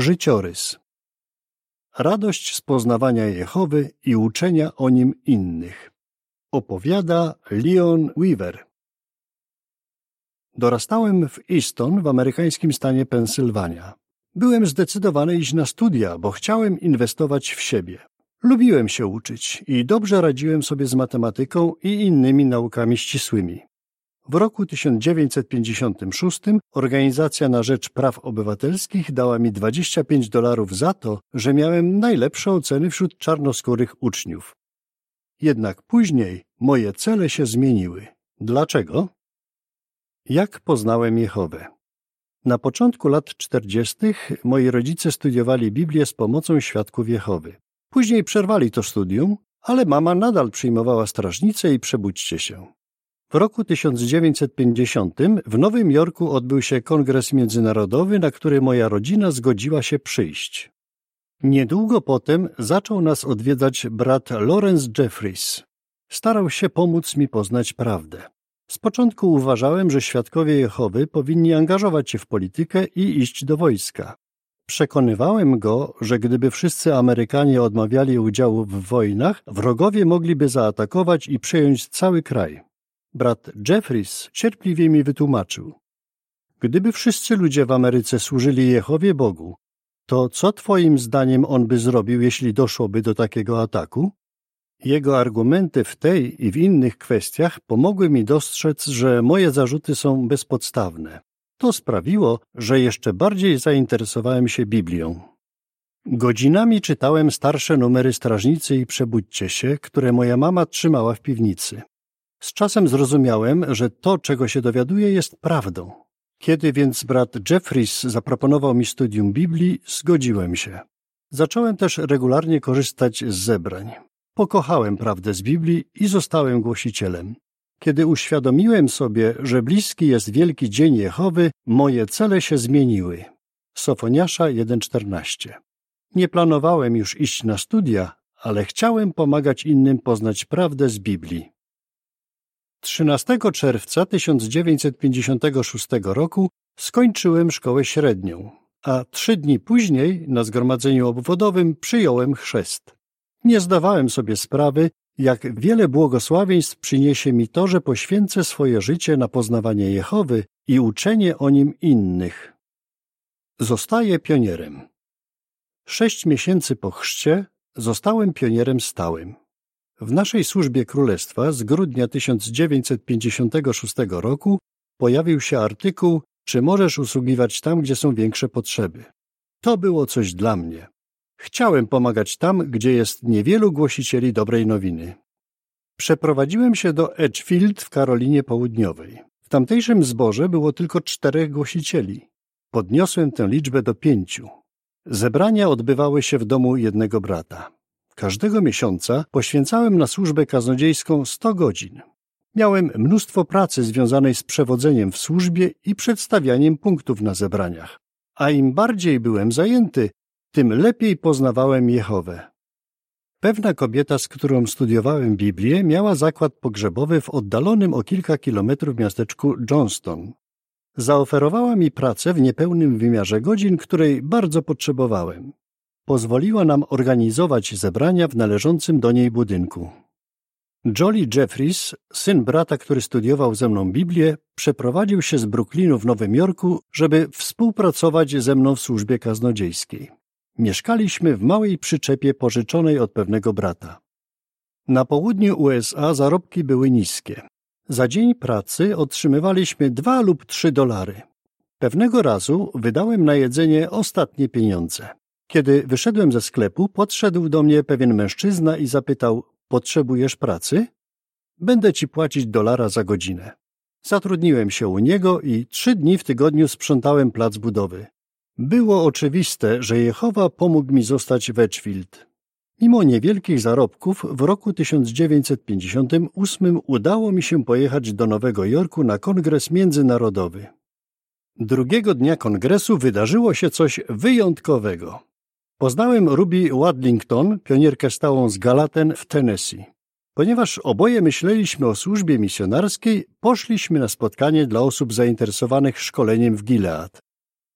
Życiorys Radość z poznawania Jehowy i uczenia o nim innych. Opowiada Leon Weaver. Dorastałem w Easton w amerykańskim stanie Pensylwania. Byłem zdecydowany iść na studia, bo chciałem inwestować w siebie. Lubiłem się uczyć i dobrze radziłem sobie z matematyką i innymi naukami ścisłymi. W roku 1956 Organizacja na Rzecz Praw Obywatelskich dała mi 25 dolarów za to, że miałem najlepsze oceny wśród czarnoskórych uczniów. Jednak później moje cele się zmieniły. Dlaczego? Jak poznałem Jehowę? Na początku lat 40. moi rodzice studiowali Biblię z pomocą świadków Jehowy. Później przerwali to studium, ale mama nadal przyjmowała strażnicę i przebudźcie się. W roku 1950 w Nowym Jorku odbył się kongres międzynarodowy, na który moja rodzina zgodziła się przyjść. Niedługo potem zaczął nas odwiedzać brat Lawrence Jeffries. Starał się pomóc mi poznać prawdę. Z początku uważałem, że świadkowie Jehowy powinni angażować się w politykę i iść do wojska. Przekonywałem go, że gdyby wszyscy Amerykanie odmawiali udziału w wojnach, wrogowie mogliby zaatakować i przejąć cały kraj. Brat Jeffries cierpliwie mi wytłumaczył. Gdyby wszyscy ludzie w Ameryce służyli Jehowie Bogu, to co twoim zdaniem on by zrobił, jeśli doszłoby do takiego ataku? Jego argumenty w tej i w innych kwestiach pomogły mi dostrzec, że moje zarzuty są bezpodstawne. To sprawiło, że jeszcze bardziej zainteresowałem się Biblią. Godzinami czytałem starsze numery Strażnicy i Przebudźcie się, które moja mama trzymała w piwnicy. Z czasem zrozumiałem, że to, czego się dowiaduję, jest prawdą. Kiedy więc brat Jeffries zaproponował mi studium Biblii, zgodziłem się. Zacząłem też regularnie korzystać z zebrań. Pokochałem prawdę z Biblii i zostałem głosicielem. Kiedy uświadomiłem sobie, że bliski jest wielki dzień Jehowy, moje cele się zmieniły. Sofoniasza 1.14 Nie planowałem już iść na studia, ale chciałem pomagać innym poznać prawdę z Biblii. 13 czerwca 1956 roku skończyłem szkołę średnią, a trzy dni później na zgromadzeniu obwodowym przyjąłem chrzest. Nie zdawałem sobie sprawy, jak wiele błogosławieństw przyniesie mi to, że poświęcę swoje życie na poznawanie Jehowy i uczenie o nim innych. Zostaję pionierem. Sześć miesięcy po chrzcie zostałem pionierem stałym. W naszej służbie królestwa z grudnia 1956 roku pojawił się artykuł Czy możesz usługiwać tam, gdzie są większe potrzeby? To było coś dla mnie. Chciałem pomagać tam, gdzie jest niewielu głosicieli dobrej nowiny. Przeprowadziłem się do Edgefield w Karolinie Południowej. W tamtejszym zborze było tylko czterech głosicieli. Podniosłem tę liczbę do pięciu. Zebrania odbywały się w domu jednego brata. Każdego miesiąca poświęcałem na służbę kaznodziejską 100 godzin. Miałem mnóstwo pracy związanej z przewodzeniem w służbie i przedstawianiem punktów na zebraniach. A im bardziej byłem zajęty, tym lepiej poznawałem Jehowę. Pewna kobieta, z którą studiowałem Biblię, miała zakład pogrzebowy w oddalonym o kilka kilometrów miasteczku Johnston. Zaoferowała mi pracę w niepełnym wymiarze godzin, której bardzo potrzebowałem pozwoliła nam organizować zebrania w należącym do niej budynku. Jolly Jeffries, syn brata, który studiował ze mną Biblię, przeprowadził się z Brooklynu w Nowym Jorku, żeby współpracować ze mną w służbie kaznodziejskiej. Mieszkaliśmy w małej przyczepie pożyczonej od pewnego brata. Na południu USA zarobki były niskie. Za dzień pracy otrzymywaliśmy dwa lub trzy dolary. Pewnego razu wydałem na jedzenie ostatnie pieniądze. Kiedy wyszedłem ze sklepu, podszedł do mnie pewien mężczyzna i zapytał: Potrzebujesz pracy? Będę ci płacić dolara za godzinę. Zatrudniłem się u niego i trzy dni w tygodniu sprzątałem plac budowy. Było oczywiste, że Jehowa pomógł mi zostać w Edgefield. Mimo niewielkich zarobków, w roku 1958 udało mi się pojechać do Nowego Jorku na kongres międzynarodowy. Drugiego dnia kongresu wydarzyło się coś wyjątkowego. Poznałem Ruby Wadlington, pionierkę stałą z Galaten w Tennessee. Ponieważ oboje myśleliśmy o służbie misjonarskiej, poszliśmy na spotkanie dla osób zainteresowanych szkoleniem w Gilead.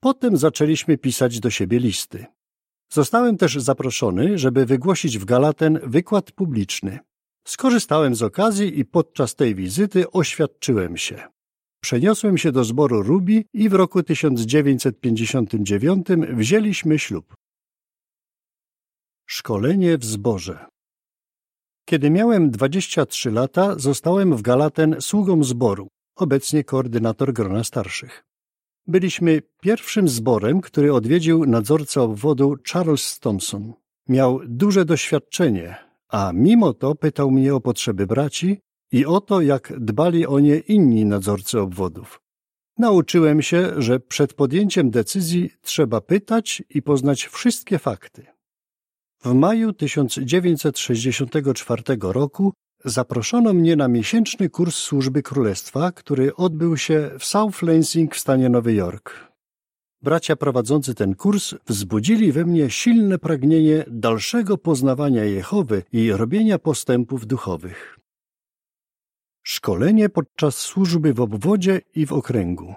Potem zaczęliśmy pisać do siebie listy. Zostałem też zaproszony, żeby wygłosić w Galaten wykład publiczny. Skorzystałem z okazji i podczas tej wizyty oświadczyłem się. Przeniosłem się do zboru Rubi i w roku 1959 wzięliśmy ślub. Szkolenie w zborze Kiedy miałem 23 lata, zostałem w Galaten sługą zboru, obecnie koordynator grona starszych. Byliśmy pierwszym zborem, który odwiedził nadzorca obwodu Charles Thompson. Miał duże doświadczenie, a mimo to pytał mnie o potrzeby braci i o to, jak dbali o nie inni nadzorcy obwodów. Nauczyłem się, że przed podjęciem decyzji trzeba pytać i poznać wszystkie fakty. W maju 1964 roku zaproszono mnie na miesięczny kurs służby królestwa, który odbył się w South Lansing w stanie Nowy Jork. Bracia prowadzący ten kurs wzbudzili we mnie silne pragnienie dalszego poznawania Jehowy i robienia postępów duchowych. Szkolenie podczas służby w obwodzie i w okręgu.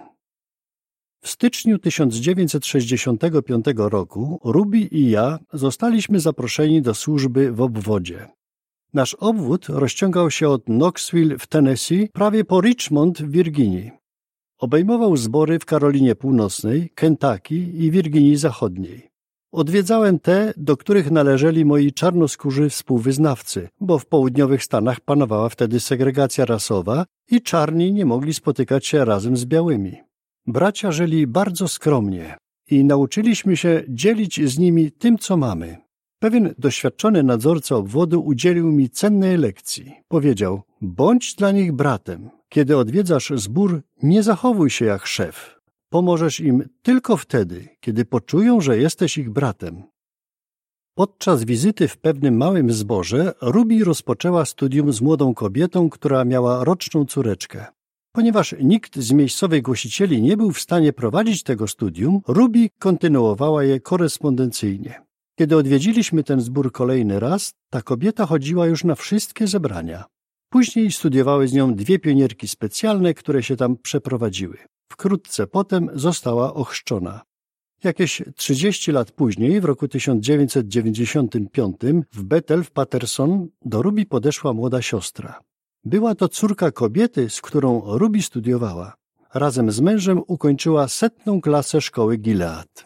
W styczniu 1965 roku Ruby i ja zostaliśmy zaproszeni do służby w obwodzie. Nasz obwód rozciągał się od Knoxville w Tennessee prawie po Richmond w Virginii. Obejmował zbory w Karolinie Północnej, Kentucky i Virginii Zachodniej. Odwiedzałem te, do których należeli moi czarnoskórzy współwyznawcy, bo w południowych Stanach panowała wtedy segregacja rasowa i czarni nie mogli spotykać się razem z białymi. Bracia żyli bardzo skromnie i nauczyliśmy się dzielić z nimi tym, co mamy. Pewien doświadczony nadzorca obwodu udzielił mi cennej lekcji. Powiedział, bądź dla nich bratem. Kiedy odwiedzasz zbór, nie zachowuj się jak szef. Pomożesz im tylko wtedy, kiedy poczują, że jesteś ich bratem. Podczas wizyty w pewnym małym zborze Ruby rozpoczęła studium z młodą kobietą, która miała roczną córeczkę. Ponieważ nikt z miejscowych głosicieli nie był w stanie prowadzić tego studium, Ruby kontynuowała je korespondencyjnie. Kiedy odwiedziliśmy ten zbór kolejny raz, ta kobieta chodziła już na wszystkie zebrania. Później studiowały z nią dwie pionierki specjalne, które się tam przeprowadziły. Wkrótce potem została ochrzczona. Jakieś 30 lat później, w roku 1995, w Bethel w Patterson do Ruby podeszła młoda siostra. Była to córka kobiety, z którą Ruby studiowała. Razem z mężem ukończyła setną klasę szkoły Gilead.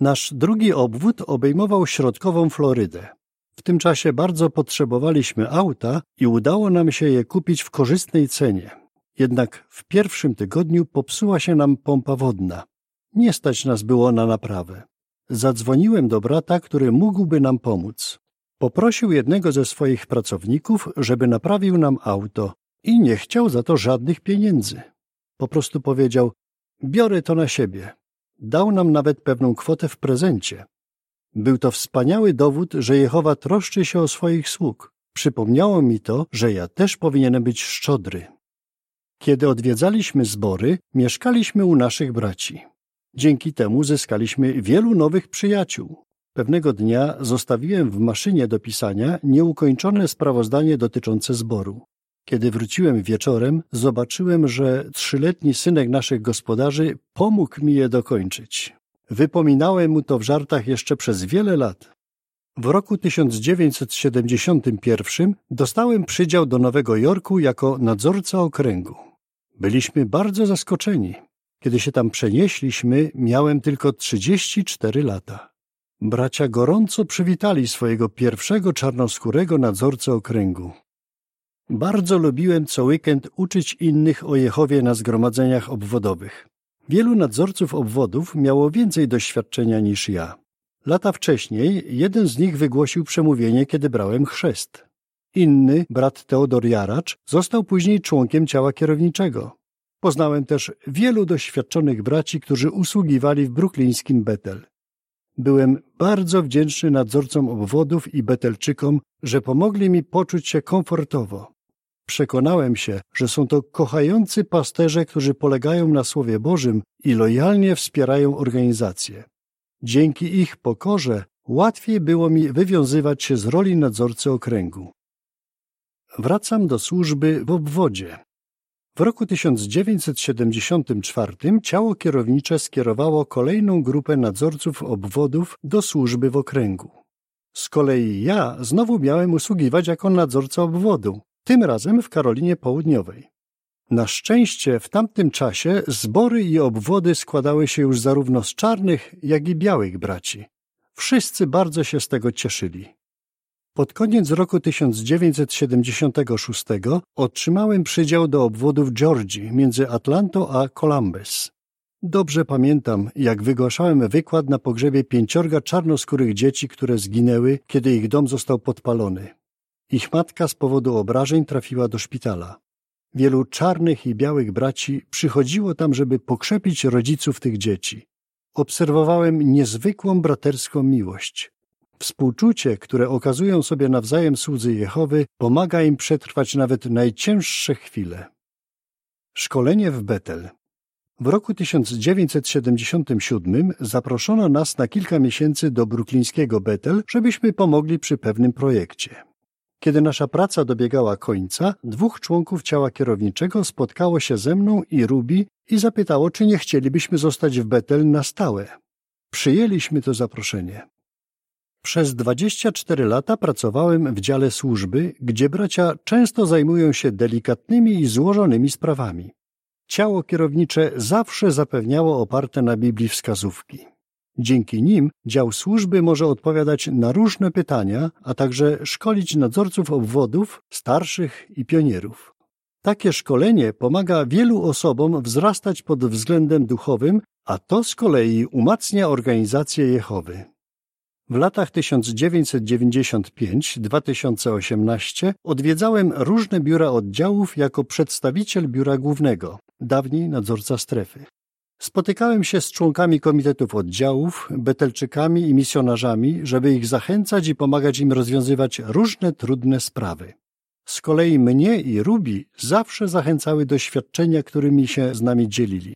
Nasz drugi obwód obejmował środkową Florydę. W tym czasie bardzo potrzebowaliśmy auta i udało nam się je kupić w korzystnej cenie. Jednak w pierwszym tygodniu popsuła się nam pompa wodna. Nie stać nas było na naprawę. Zadzwoniłem do brata, który mógłby nam pomóc. Poprosił jednego ze swoich pracowników, żeby naprawił nam auto i nie chciał za to żadnych pieniędzy. Po prostu powiedział: Biorę to na siebie. Dał nam nawet pewną kwotę w prezencie. Był to wspaniały dowód, że Jehowa troszczy się o swoich sług. Przypomniało mi to, że ja też powinienem być szczodry. Kiedy odwiedzaliśmy zbory, mieszkaliśmy u naszych braci. Dzięki temu zyskaliśmy wielu nowych przyjaciół. Pewnego dnia zostawiłem w maszynie do pisania nieukończone sprawozdanie dotyczące zboru. Kiedy wróciłem wieczorem, zobaczyłem, że trzyletni synek naszych gospodarzy pomógł mi je dokończyć. Wypominałem mu to w żartach jeszcze przez wiele lat. W roku 1971 dostałem przydział do Nowego Jorku jako nadzorca okręgu. Byliśmy bardzo zaskoczeni. Kiedy się tam przenieśliśmy, miałem tylko 34 lata. Bracia gorąco przywitali swojego pierwszego czarnoskórego nadzorcę okręgu. Bardzo lubiłem co weekend uczyć innych o Jehowie na zgromadzeniach obwodowych. Wielu nadzorców obwodów miało więcej doświadczenia niż ja. Lata wcześniej jeden z nich wygłosił przemówienie, kiedy brałem chrzest. Inny, brat Teodor Jaracz, został później członkiem ciała kierowniczego. Poznałem też wielu doświadczonych braci, którzy usługiwali w bruklińskim Betel. Byłem bardzo wdzięczny nadzorcom obwodów i Betelczykom, że pomogli mi poczuć się komfortowo. Przekonałem się, że są to kochający pasterze, którzy polegają na Słowie Bożym i lojalnie wspierają organizację. Dzięki ich pokorze łatwiej było mi wywiązywać się z roli nadzorcy okręgu. Wracam do służby w obwodzie. W roku 1974 ciało kierownicze skierowało kolejną grupę nadzorców obwodów do służby w okręgu. Z kolei ja znowu miałem usługiwać jako nadzorca obwodu, tym razem w Karolinie Południowej. Na szczęście w tamtym czasie zbory i obwody składały się już zarówno z czarnych, jak i białych braci. Wszyscy bardzo się z tego cieszyli. Pod koniec roku 1976 otrzymałem przydział do obwodów Georgii między Atlantą a Columbus. Dobrze pamiętam, jak wygłaszałem wykład na pogrzebie pięciorga czarnoskórych dzieci, które zginęły, kiedy ich dom został podpalony. Ich matka z powodu obrażeń trafiła do szpitala. Wielu czarnych i białych braci przychodziło tam, żeby pokrzepić rodziców tych dzieci. Obserwowałem niezwykłą braterską miłość. Współczucie, które okazują sobie nawzajem słudzy Jehowy, pomaga im przetrwać nawet najcięższe chwile. Szkolenie w Betel w roku 1977 zaproszono nas na kilka miesięcy do bruklińskiego Betel, żebyśmy pomogli przy pewnym projekcie. Kiedy nasza praca dobiegała końca, dwóch członków ciała kierowniczego spotkało się ze mną i Ruby i zapytało, czy nie chcielibyśmy zostać w Betel na stałe. Przyjęliśmy to zaproszenie. Przez 24 lata pracowałem w dziale służby, gdzie bracia często zajmują się delikatnymi i złożonymi sprawami. Ciało kierownicze zawsze zapewniało oparte na Biblii wskazówki. Dzięki nim dział służby może odpowiadać na różne pytania, a także szkolić nadzorców obwodów, starszych i pionierów. Takie szkolenie pomaga wielu osobom wzrastać pod względem duchowym, a to z kolei umacnia organizację Jehowy. W latach 1995-2018 odwiedzałem różne biura oddziałów jako przedstawiciel biura głównego, dawniej nadzorca strefy. Spotykałem się z członkami komitetów oddziałów, betelczykami i misjonarzami, żeby ich zachęcać i pomagać im rozwiązywać różne trudne sprawy. Z kolei mnie i Rubi zawsze zachęcały doświadczenia, którymi się z nami dzielili.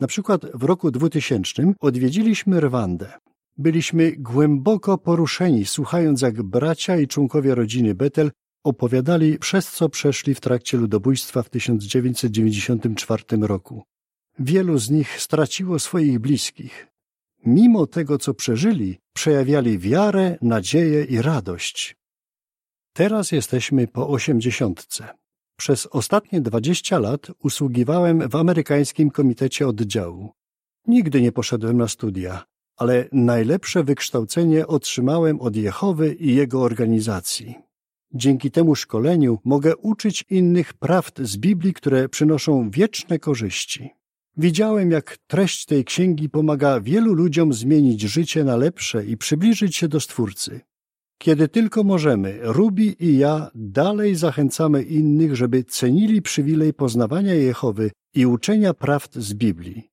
Na przykład w roku 2000 odwiedziliśmy Rwandę. Byliśmy głęboko poruszeni, słuchając jak bracia i członkowie rodziny Betel opowiadali, przez co przeszli w trakcie ludobójstwa w 1994 roku. Wielu z nich straciło swoich bliskich. Mimo tego, co przeżyli, przejawiali wiarę, nadzieję i radość. Teraz jesteśmy po osiemdziesiątce. Przez ostatnie dwadzieścia lat usługiwałem w amerykańskim komitecie oddziału. Nigdy nie poszedłem na studia, ale najlepsze wykształcenie otrzymałem od Jehowy i jego organizacji. Dzięki temu szkoleniu mogę uczyć innych prawd z Biblii, które przynoszą wieczne korzyści. Widziałem, jak treść tej księgi pomaga wielu ludziom zmienić życie na lepsze i przybliżyć się do Stwórcy. Kiedy tylko możemy, Rubi i ja dalej zachęcamy innych, żeby cenili przywilej poznawania Jehowy i uczenia prawd z Biblii.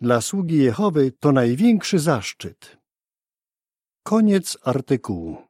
Dla sługi Jehowy to największy zaszczyt. Koniec artykułu.